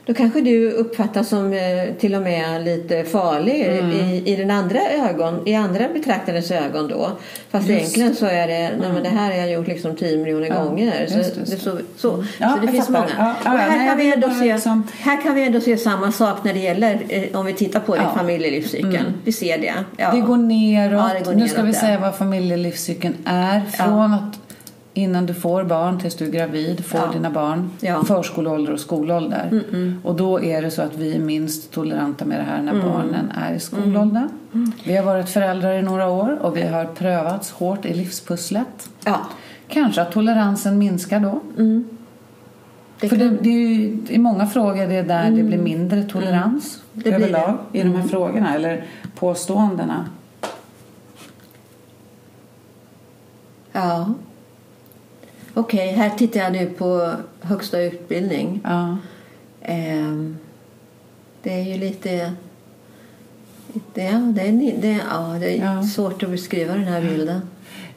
Då kanske du uppfattas som eh, till och med lite farlig i, i, den andra ögon, i andra betraktares ögon då. Fast Just. egentligen så är det, nej, men det här har jag gjort liksom 10 miljoner Ja, gånger. Så, just det, det, så. så, så, Ja, så det finns fattar. många. Ja, ja, och här, kan vi ändå se, liksom- här kan vi ändå se samma sak när det gäller, eh, om vi tittar på det, Ja. familjelivscykeln. Vi ser det. Ja. Det går neråt. Det går nu ska vi där. säga vad familjelivscykeln är. Från att innan du får barn tills du är gravid, får Ja. dina barn, Ja. förskoleålder och skolålder. Och då är det så att vi är minst toleranta med det här när barnen är i skolåldern. Vi har varit föräldrar i några år och vi har prövats hårt i livspusslet. Ja. Kanske att toleransen minskar då. Det För det, det är ju, i många frågor det är där det blir mindre tolerans Det överlag i de här frågorna eller påståendena. Ja. Okej, här tittar jag nu på högsta utbildning. Ja. Ehm, det är ju lite... Det, ja, det, är, det, ja, det är Ja. svårt att beskriva den här bilden.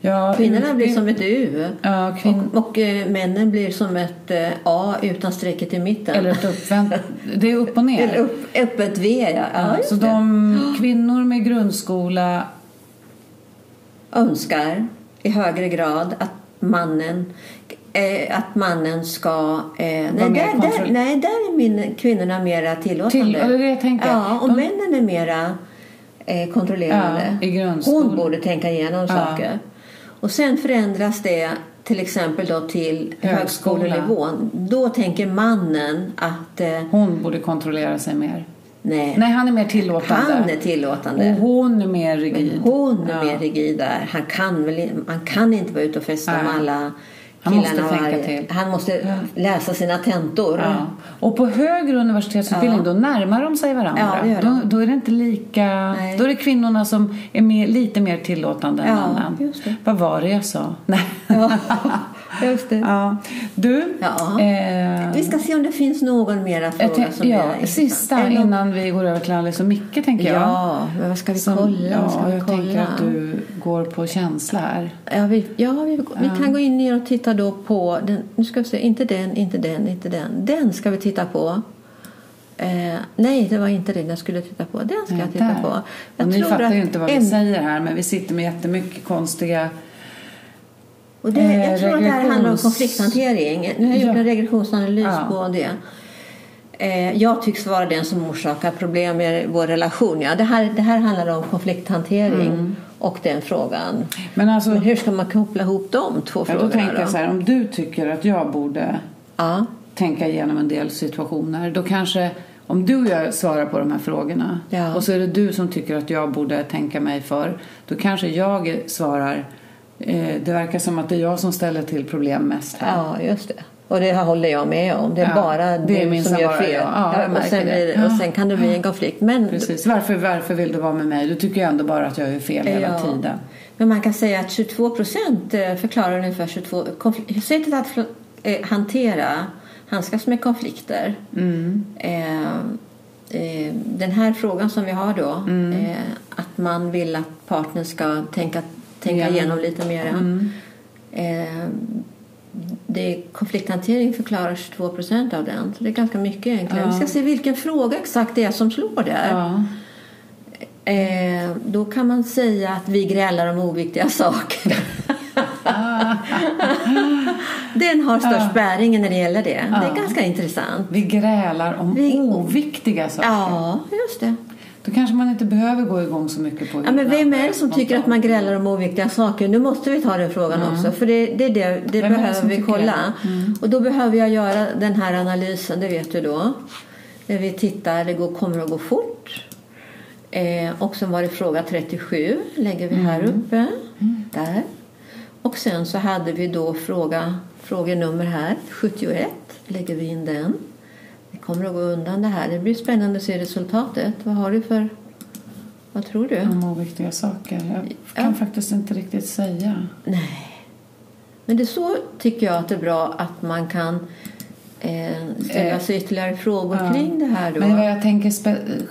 Ja, Kvinnorna blir som ett U. Ja, kvinn... Och, och eh, männen blir som ett eh, A utan strecket i mitten. Eller ett uppvänt... Det är upp och ner. Eller upp, öppet V, ja. ja så det. de kvinnor med grundskola... önskar i högre grad att mannen eh, att mannen ska... Eh, nej, där, där, nej, där är min, kvinnorna mera tillåtande. Till, det jag tänker. Ja, och De- männen är mera eh, kontrollerande. Ja. Hon borde tänka igenom Ja. saker. Och sen förändras det till exempel då till Högskola. högskolenivån. Då tänker mannen att eh, Hon borde kontrollera sig mer. Nej, Nej, han är mer tillåtande. han är tillåtande. Och hon är mer rigid. Men hon är Ja. mer rigid där. Han kan, väl, man kan inte vara ute och festa Nej. med alla Han måste tänka varje- till. Han måste läsa sina tentor. Ja. Och på högre universitetsutbildning Ja. då närmar de sig varandra. Ja. Då, då är det inte lika... Nej. Då är det kvinnorna som är mer, lite mer tillåtande än Ja. Vad var det jag sa? Nej. (laughs) Just det. Ja. Du, Ja. eh, Vi ska se om det finns någon mera jag fråga tänk- som ja, är sista någon- innan vi går över till Alice och Micke tänker jag. Ja, men vad ska vi Som- kolla? Ja, ska vi jag kolla? tänker att du går på känsla här. Ja, vi, ja, vi, vi kan gå in ner och titta då på den, nu ska vi se, inte den, inte den, inte den. Den ska vi titta på. Eh, nej, det var inte den jag skulle titta på. Den ska jag titta Där. på. Och ni fattar att ju inte vad vi en- säger här men vi sitter med jättemycket konstiga Och det, Eh, jag tror att det här handlar om konflikthantering. Nu har jag gjort en regressionsanalys Ja. på det. Eh, jag tycks vara den som orsakar problem med vår relation. Ja, det, här, det här handlar om konflikthantering Mm. och den frågan. Men alltså, Men hur ska man koppla ihop de två ja, frågorna? då tänker jag så här, om du tycker att jag borde Ja, tänka igenom en del situationer. Då kanske, om du och jag svarar på de här frågorna Ja. och så är det du som tycker att jag borde tänka mig för. Då kanske jag svarar, eh, det verkar som att det är jag som ställer till problem mest här. ja, just det. Och det här håller jag med om. Det är Ja, bara det är du som gör fel. Ja, jag och, sen det. blir, och Ja. sen kan det bli en konflikt. Men, Precis. Varför, varför vill du vara med mig? Du tycker ju ändå bara att jag är fel hela Ja. tiden. men man kan säga att 22 procent förklarar ungefär 22... konfl- Sättet att eh, hantera, handskas med konflikter. Mm. Eh, eh, den här frågan som vi har då, Mm. eh, att man vill att partnern ska tänka, tänka Ja. igenom lite mer. Mm. Eh, det, konflikthantering förklarar 22 procent av den. Så det är ganska mycket egentligen. Vi ska se vilken fråga exakt det är som slår där. Ja. Eh, då kan man säga att vi grälar om oviktiga (laughs) saker. (laughs) Den har störst bäring när det gäller det. Det är ganska intressant. Vi grälar om Vi- oviktiga saker. Ja, just det. Då kanske man inte behöver gå igång så mycket på Ja, men vem är det som tycker att man grälar om oviktiga saker? Nu måste vi ta den frågan också, för det, det, det, det behöver vi kolla. Mm. Och då behöver jag göra den här analysen, det vet du då. När vi tittar, det går, kommer att gå fort. Eh, och sen var det fråga 37, lägger vi Mm. här uppe. Där. Och sen så hade vi då fråga, frågenummer här, 71, lägger vi in den. Vi kommer att gå undan det här. Det blir spännande att se resultatet. Vad har du för... Vad tror du? Om oviktiga saker. Jag kan Ja. faktiskt inte riktigt säga. Nej. Men det är så tycker jag att det är bra att man kan eh, ställa Eh, sig ytterligare frågor ja. kring det här då. Men vad jag tänker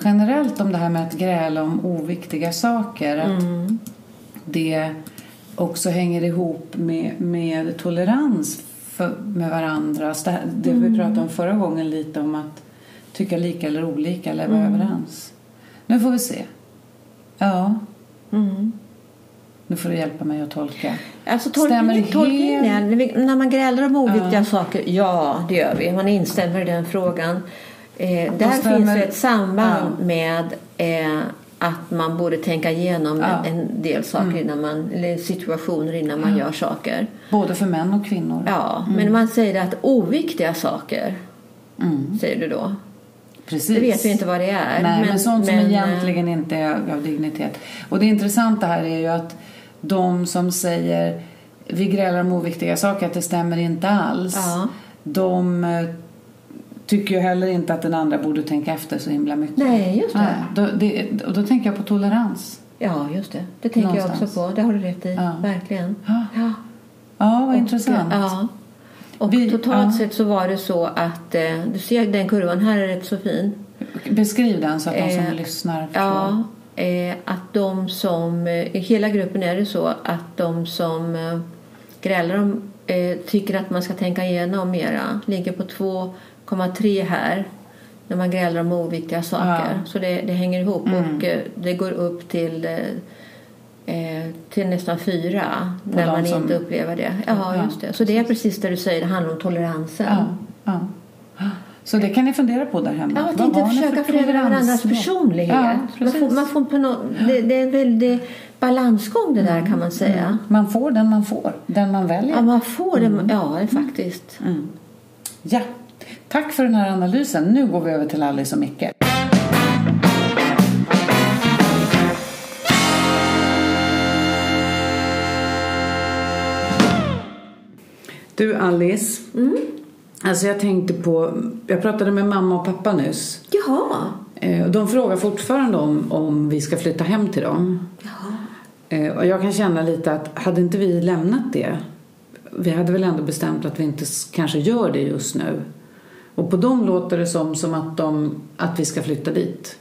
generellt om det här med att gräla om oviktiga saker. Att Mm. det också hänger ihop med, med tolerans för, med varandra. Så Det, det Mm. vi pratade om förra gången lite om att tycka lika eller olika eller vara Mm. överens. Nu får vi se. Ja, Mm. nu får du hjälpa mig att tolka. Alltså Stämmer tolkningen, tolkningen helt- när, vi, när man grälar om oviktiga Ja. saker, ja det gör vi. Man instämmer i den frågan. Eh, där stämmer- finns det ett samband Ja. med eh, att man borde tänka igenom Ja. en, del saker innan man, eller situationer innan man gör saker. Både för män och kvinnor. Ja, men man säger att oviktiga saker, Mm, säger du då. precis. Det vet vi inte vad det är. Nej, men, sånt som men, eh, egentligen inte är av dignitet. Och det intressanta här är ju att de som säger vi grälar om oviktiga saker, att det stämmer inte alls. Ja. De eh, tycker ju heller inte att den andra borde tänka efter så himla mycket. Nej, just det. Nej, då, det, och då tänker jag på tolerans. Ja, just det. Det tänker jag Någonstans. också på. Det har du rätt i. Ja. Verkligen. Ja, Ja. ja vad intressant. Ja. Och Vi- totalt ja. sett så var det så att eh, du ser den kurvan här är rätt så fin. Beskriv den så att de som Eh, lyssnar förstår. Ja, eh, att de som eh, i hela gruppen är det så att de som eh, grälar om tycker att man ska tänka igenom mera ligger på 2,3 här när man grälar om oviktiga saker. Ja. Så det, det hänger ihop Mm. och eh, det går upp till eh, eh, till nästan fyra när man som- inte upplever det. Ja, Ja, just det. Så det är precis det du säger, det handlar om toleransen. Ja, ja. Så det kan ni fundera på där hemma. Ja, att inte försöka för förändra varandras personlighet. Ja, man får, man får på nå det, det är en väldig balansgång det där kan man säga. Man får den man får, den man väljer. Ja, man får det, ja faktiskt. Mm. Ja, tack för den här analysen. Nu går vi över till Alice och Micke. Du Alice, alltså jag tänkte på, jag pratade med mamma och pappa nyss. Jaha. Eh, och De frågar fortfarande om, om vi ska flytta hem till dem. Jaha. Eh, Och jag kan känna lite att hade inte vi lämnat det vi hade väl ändå bestämt att vi inte kanske gör det just nu. Och på dem låter det som, som att, de, att vi ska flytta dit.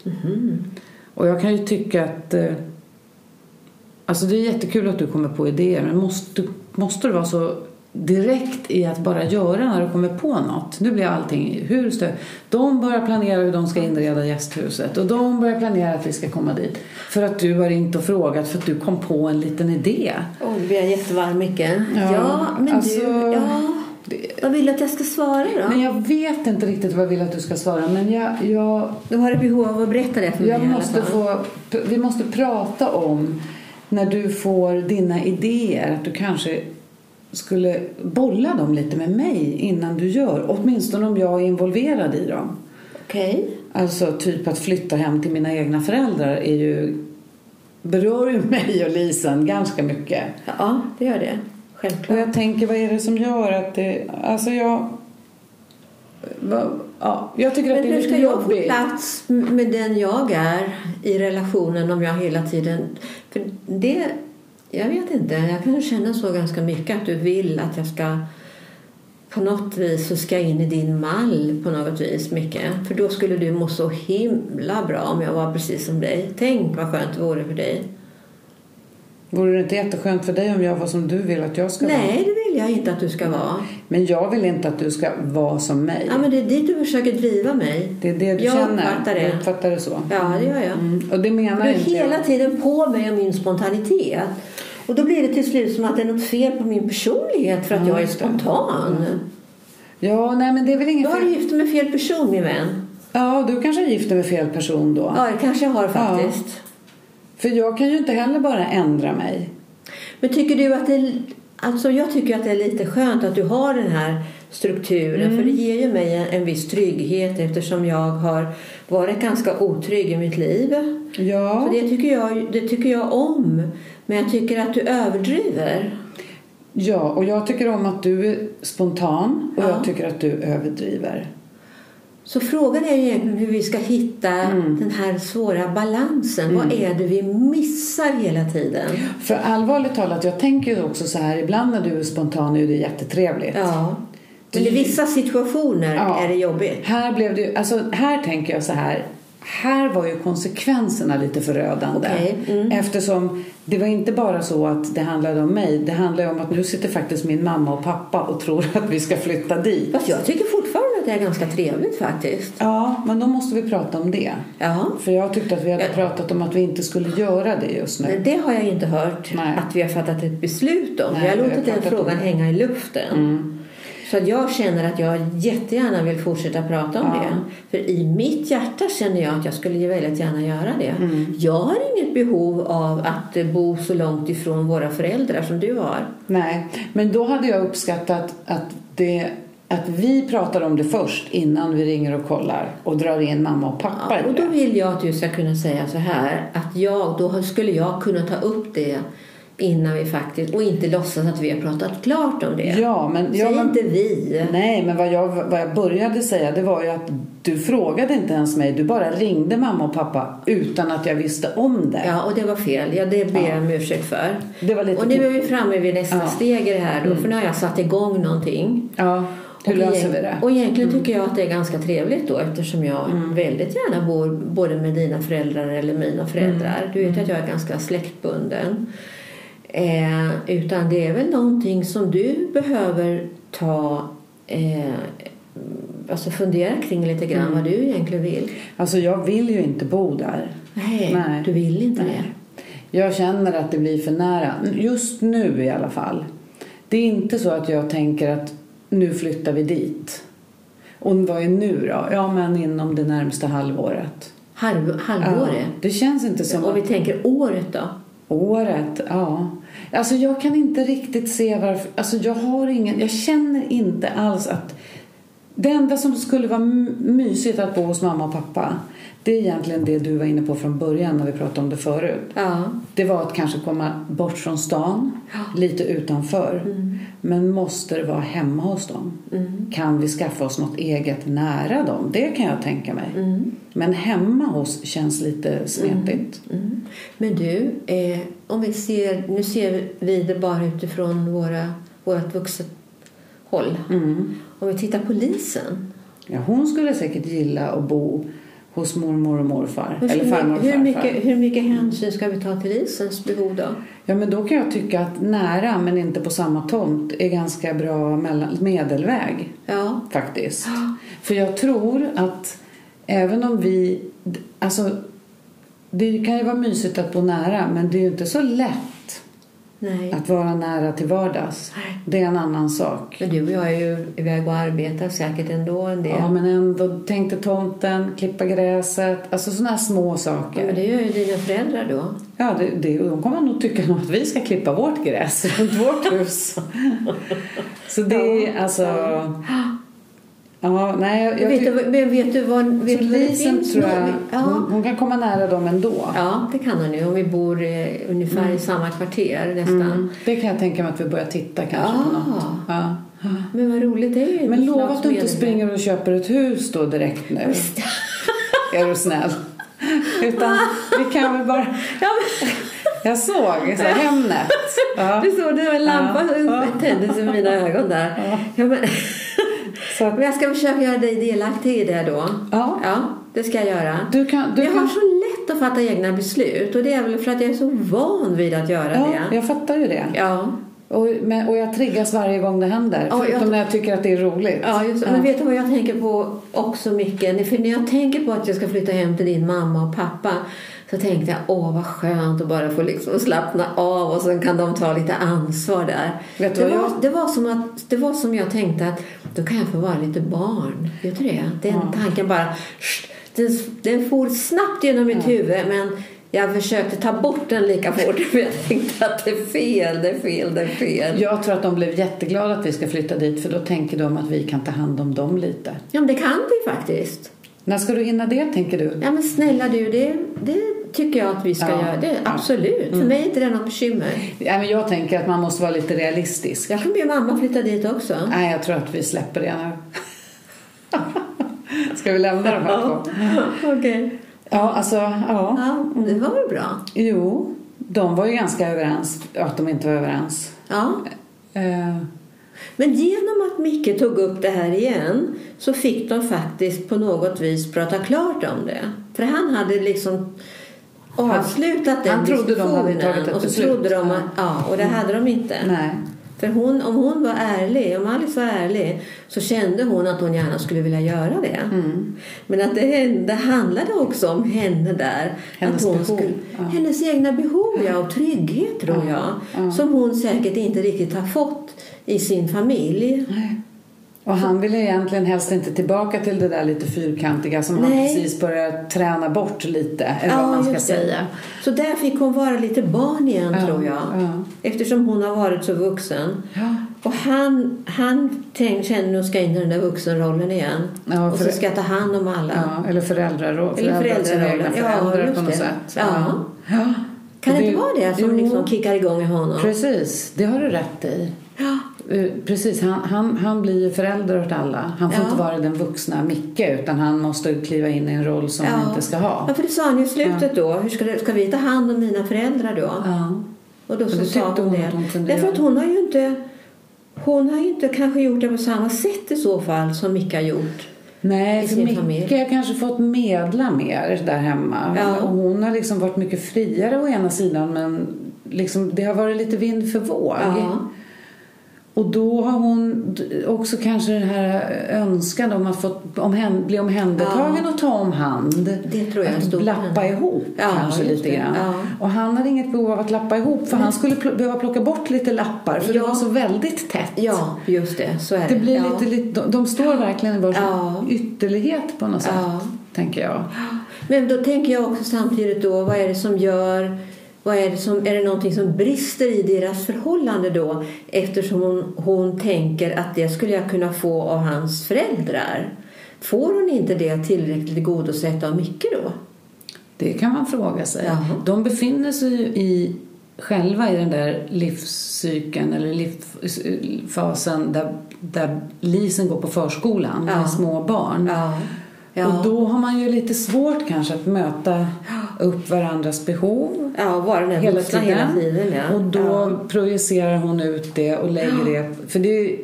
Och jag kan ju tycka att eh, Alltså det är jättekul att du kommer på idéer men måste, måste du vara så direkt i att bara göra när du kommer på något? Nu blir allting hur stö- De börjar planera hur de ska inreda gästhuset och de börjar planera att vi ska komma dit. För att du har inte och frågat för att du kom på en liten idé. Oj, nu blir jättevarm Micke. Ja, Ja, men alltså, du. Ja. Vad vill du att jag ska svara då? Men jag vet inte riktigt vad jag vill att du ska svara men jag, jag, Du har ett behov av att berätta det för mig jag alla måste få, vi måste prata om när du får dina idéer att du kanske skulle bolla dem lite med mig innan du gör. Åtminstone om jag är involverad i dem. Okej. Alltså typ att flytta hem till mina egna föräldrar är ju, berör ju (laughs) mig och Lisen ganska mycket. Ja, det gör det. Och Självklart. jag tänker, vad är det som gör att det... Alltså jag... Ja, jag tycker att Men det är hur lite ska jag få jobbigt. plats med den jag är i relationen om jag hela tiden... För det... Jag vet inte. Jag kan känna så ganska mycket att du vill att jag ska på något vis så ska jag in i din mall på något vis mycket. För då skulle du må så himla bra om jag var precis som dig. Tänk vad skönt det vore för dig. Vore det inte jätteskönt för dig om jag var som du vill att jag ska vara? Nej, det vill jag inte att du ska vara. Men jag vill inte att du ska vara som mig. Ja, men det är dit du försöker driva mig. Det är det du jag känner. uppfattar det. Du uppfattar det så. Ja, det gör jag. Mm. Och det menar Du är inte hela jag. tiden på mig och min spontanitet. Och då blir det till slut som att det är något fel på min personlighet för att Ja, jag är spontan. Ja, nej men det är väl Då inget har du gift dig med fel person min vän. Ja, du kanske är gift med fel person då. Ja, det kanske jag har faktiskt. För jag kan ju inte heller bara ändra mig. Men tycker du att det alltså jag tycker att det är lite skönt att du har den här strukturen Mm. för det ger ju mig en, en viss trygghet eftersom jag har varit ganska otrygg i mitt liv. Ja. Så det tycker, jag, det tycker jag om. Men jag tycker att du överdriver. Ja, och jag tycker om att du är spontan och Ja. jag tycker att du överdriver. Så frågan är ju egentligen hur vi ska hitta Mm. den här svåra balansen. Vad är det vi missar hela tiden? För allvarligt talat, jag tänker ju också så här, ibland när du är spontan är det jättetrevligt. Ja. Men i vissa situationer Ja. är det jobbigt. Här blev det alltså här tänker jag så här. Här var ju konsekvenserna lite förödande. Okej, mm. Eftersom det var inte bara så att det handlade om mig. Det handlar ju om att nu sitter faktiskt min mamma och pappa och tror att vi ska flytta dit. Fast jag tycker fortfarande att det är ganska trevligt faktiskt. Ja, men då måste vi prata om det. Ja. För jag tyckte att vi hade pratat om att vi inte skulle göra det just nu. Men det har jag inte hört Nej. att vi har fattat ett beslut om. Nej, vi har låtit den frågan hänga i luften. Mm. Så att jag känner att jag jättegärna vill fortsätta prata om Ja. det. För i mitt hjärta känner jag att jag skulle väldigt gärna göra det. Mm. Jag har inget behov av att bo så långt ifrån våra föräldrar som du har. Nej, men då hade jag uppskattat att, det, att vi pratar om det först innan vi ringer och kollar och drar in mamma och pappa Ja, och då vill jag att du ska kunna säga så här att jag, då skulle jag kunna ta upp det innan vi faktiskt och inte låtsas att vi har pratat klart om det. Ja, men, ja, Säg men, inte vi. Nej, men vad jag, vad jag började säga det var ju att du frågade inte ens mig. Du bara ringde mamma och pappa utan att jag visste om det. Ja, och det var fel. Ja, det ber jag om ursäkt för. Det var lite Och nu är vi framme vid nästa Ja. Mm. steg i det här då, för nu har jag satt igång någonting. Ja, hur och löser vi det? Mm. Och egentligen tycker jag att det är ganska trevligt då eftersom jag väldigt gärna bor både med dina föräldrar eller mina föräldrar. Mm. Du vet att jag är ganska släktbunden. Eh, utan det är väl någonting som du behöver ta eh, alltså fundera kring lite grann Mm. vad du egentligen vill. Alltså, jag vill ju inte bo där. Nej, Nej. du vill inte Nej. det. Jag känner att det blir för nära. Just nu i alla fall. Det är inte så att jag tänker att nu flyttar vi dit. Och vad är nu då? Ja, men inom det närmsta halvåret. Halv, halvåret. Ja, det känns inte som Om vi tänker året då? året, ja. Alltså jag kan inte riktigt se varför. Alltså jag har ingen, jag känner inte alls att det enda som skulle vara mysigt att bo hos mamma och pappa det är egentligen det du var inne på från början när vi pratade om det förut. Ja. Det var att kanske komma bort från stan, lite utanför. Men måste det vara hemma hos dem? Kan vi skaffa oss något eget nära dem? Det kan jag tänka mig. Men hemma hos känns lite smetigt. Mm. Men du, eh, om vi ser, nu ser vi det bara utifrån våra, vårt vuxet håll. Mm. Om vi tittar på Lisen. Ja, hon skulle säkert gilla att bo hos mormor och morfar. Hur, eller farmor och hur, farfar. mycket, hur mycket hänsyn ska vi ta till Lisens behov då? Ja, men då kan jag tycka att nära men inte på samma tomt är ganska bra medelväg. Ja. faktiskt. För jag tror att även om vi... Alltså, det kan ju vara mysigt att bo nära men det är ju inte så lätt Nej. att vara nära till vardags. Nej. Det är en annan sak. Men du och jag är ju iväg och arbetar säkert ändå en del. Ja, men ändå tänkte tomten, klippa gräset, alltså sådana små Ja, saker. men det gör ju dina föräldrar då. Ja, det, det, de kommer nog tycka att vi ska klippa vårt gräs (laughs) runt vårt hus. Så det är alltså... Ja, nej, jag, vet, du, vet du vad, vet vad det tror jag, Ja. hon, hon kan komma nära dem ändå. ja, det kan han ju om vi bor eh, ungefär i samma kvarter nästan. Mm. Det kan jag tänka mig att vi börjar titta kanske på Ah. något. Ja. Men vad roligt, det är Men lova att du inte springer och köper ett hus då direkt nu. (laughs) Är du snäll? Utan vi kan väl bara... Ja, men, Jag såg så Hemnet. Ja. du såg det var en lampa Ja. tändes i mina ögon där. Ja, men, Så att, men jag ska försöka göra dig delaktig i det då. ja. Ja, det ska jag göra. Du kan, du jag har kan, så lätt att fatta egna beslut och det är väl för att jag är så van vid att göra Ja, det. jag fattar ju det. Ja. Och, men, och jag triggas varje gång det händer. Ja, förutom jag- när jag tycker att det är roligt. Ja, just, det. Men vet du vad jag tänker på också mycket? För när jag tänker på att jag ska flytta hem till din mamma och pappa så tänkte jag, åh vad skönt att bara få liksom slappna av och sen kan de ta lite ansvar där. Det, var, jag- det, var som att, det var som jag tänkte att då kan jag få vara lite barn. Vet du det? Den Ja. tanken bara, den, den for snabbt genom mitt huvud men jag försökte ta bort den lika fort (laughs) för jag tänkte att det är fel, det är fel, det är fel. Jag tror att de blev jätteglada att vi ska flytta dit för då tänker de att vi kan ta hand om dem lite. Ja men det kan vi faktiskt. När ska du hinna det tänker du? Ja men snälla du, det, det tycker jag att vi ska Ja. Mm. göra. Det, absolut. För mig är inte det något bekymmer. Ja, men jag tänker att man måste vara lite realistisk. Jag kan be mamma flytta dit också. Nej, jag tror att vi släpper det nu. (laughs) Ska vi lämna de här två? (laughs) Okej. Ja, alltså, ja. Ja, det var väl bra. Jo, de var ju ganska överens att de inte var överens. Ja. Eh, Men genom att Micke tog upp det här igen så fick de faktiskt på något vis prata klart om det. För han hade liksom avslutat den han trodde de hade tagit ett och så beslut. trodde de att, ja, och det hade de inte. nej. För hon, om hon var ärlig, om Alice var ärlig så kände hon att hon gärna skulle vilja göra det. Mm. Men att det, det handlade också om henne där. Hennes att hon behov, Skulle, ja. Hennes egna behov ja, och trygghet tror Ja, jag. ja. Som hon säkert inte riktigt har fått i sin familj. Och han ville egentligen helst inte tillbaka till det där lite fyrkantiga som han Nej. precis börjar träna bort lite. Eller vad man ska säga. Så där fick hon vara lite barn igen Ja, tror jag. ja. Eftersom hon har varit så vuxen. Ja. Och han, han tänk, känner nog ska in i den där vuxenrollen igen. Ja, och så ska ta hand om alla. Ja, eller föräldrar, Eller föräldrar föräldrarollen. Ja, på något det. sätt. Ja. Ja. Kan det Det- inte vara det som Jo. liksom kickar igång i honom? Precis, det har du rätt i. Ja. Eh, Precis, han, han, han blir ju förälder åt alla. Han får Ja. inte vara den vuxna Micke utan han måste kliva in i en roll som han inte ska ha. Ja, för det sa han ju i slutet då. Hur ska, ska vi ta hand om mina föräldrar då? Ja. Och då så sa hon hon det. hon Därför att hon har ju inte hon har ju inte kanske gjort det på samma sätt i så fall som Micke har gjort. Nej, för Micke familj. har kanske fått medla mer där hemma. Ja. Och hon har liksom varit mycket friare å ena sidan men liksom, det har varit lite vind för våg. Ja. Och då har hon också kanske den här önskan om att få omhän, bli omhändertagen och ta om hand. Det tror jag att lappa ihop Ja, kanske lite grann. Ja. Och han hade inget behov av att lappa ihop för han skulle pl- behöva plocka bort lite lappar för Ja. det var så väldigt tätt. Ja, just det. Så är det. Det blir ja. lite, lite, de, de står verkligen i varsin Ja. ytterlighet på något sätt, Ja. tänker jag. Men då tänker jag också samtidigt då, vad är det som gör vad är, det som, är det någonting som brister i deras förhållande då? Eftersom hon, hon tänker att det skulle jag kunna få av hans föräldrar. Får hon inte det tillräckligt tillgodosett av Micke då? Det kan man fråga sig. Jaha. De befinner sig ju i, själva i den där livscykeln eller livsfasen där, där Lisen går på förskolan Ja. med små barn. Ja. Ja. Och då har man ju lite svårt kanske att möta upp varandras behov ja, vara den hela tiden. hela tiden. Ja. Och då ja. projicerar hon ut det och lägger det. För det är ju,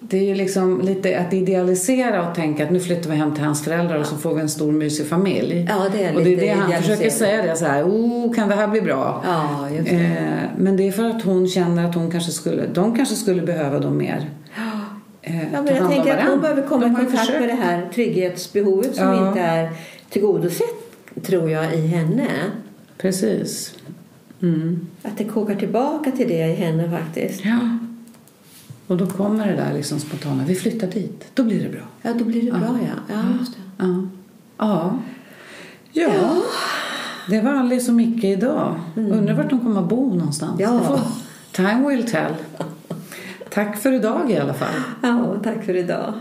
det är ju liksom lite att idealisera och tänka att nu flyttar vi hem till hans föräldrar och så får vi en stor mysig familj. Ja, det är och det är det han försöker säga det så här, oh, kan det här bli bra? Ja, just det. Eh, men det är för att hon känner att hon kanske skulle, de kanske skulle behöva dem mer. Eh, Ja, men jag tänker att hon behöver komma i kontakt försökt. med det här trygghetsbehovet som Ja. inte är tillgodosett, tror jag, i henne. Precis. Mm. Att det kokar tillbaka till det i henne faktiskt. Ja. Och då kommer det där liksom spontana, vi flyttar dit, då blir det bra. Ja, då blir det bra, ja. Ja, det. Ja. Ja. ja. Det var Alice och Micke idag. Undrar vart de kommer att bo någonstans. Mm. Ja. Får- Time will tell. Tack för idag i alla fall. Ja, tack för idag.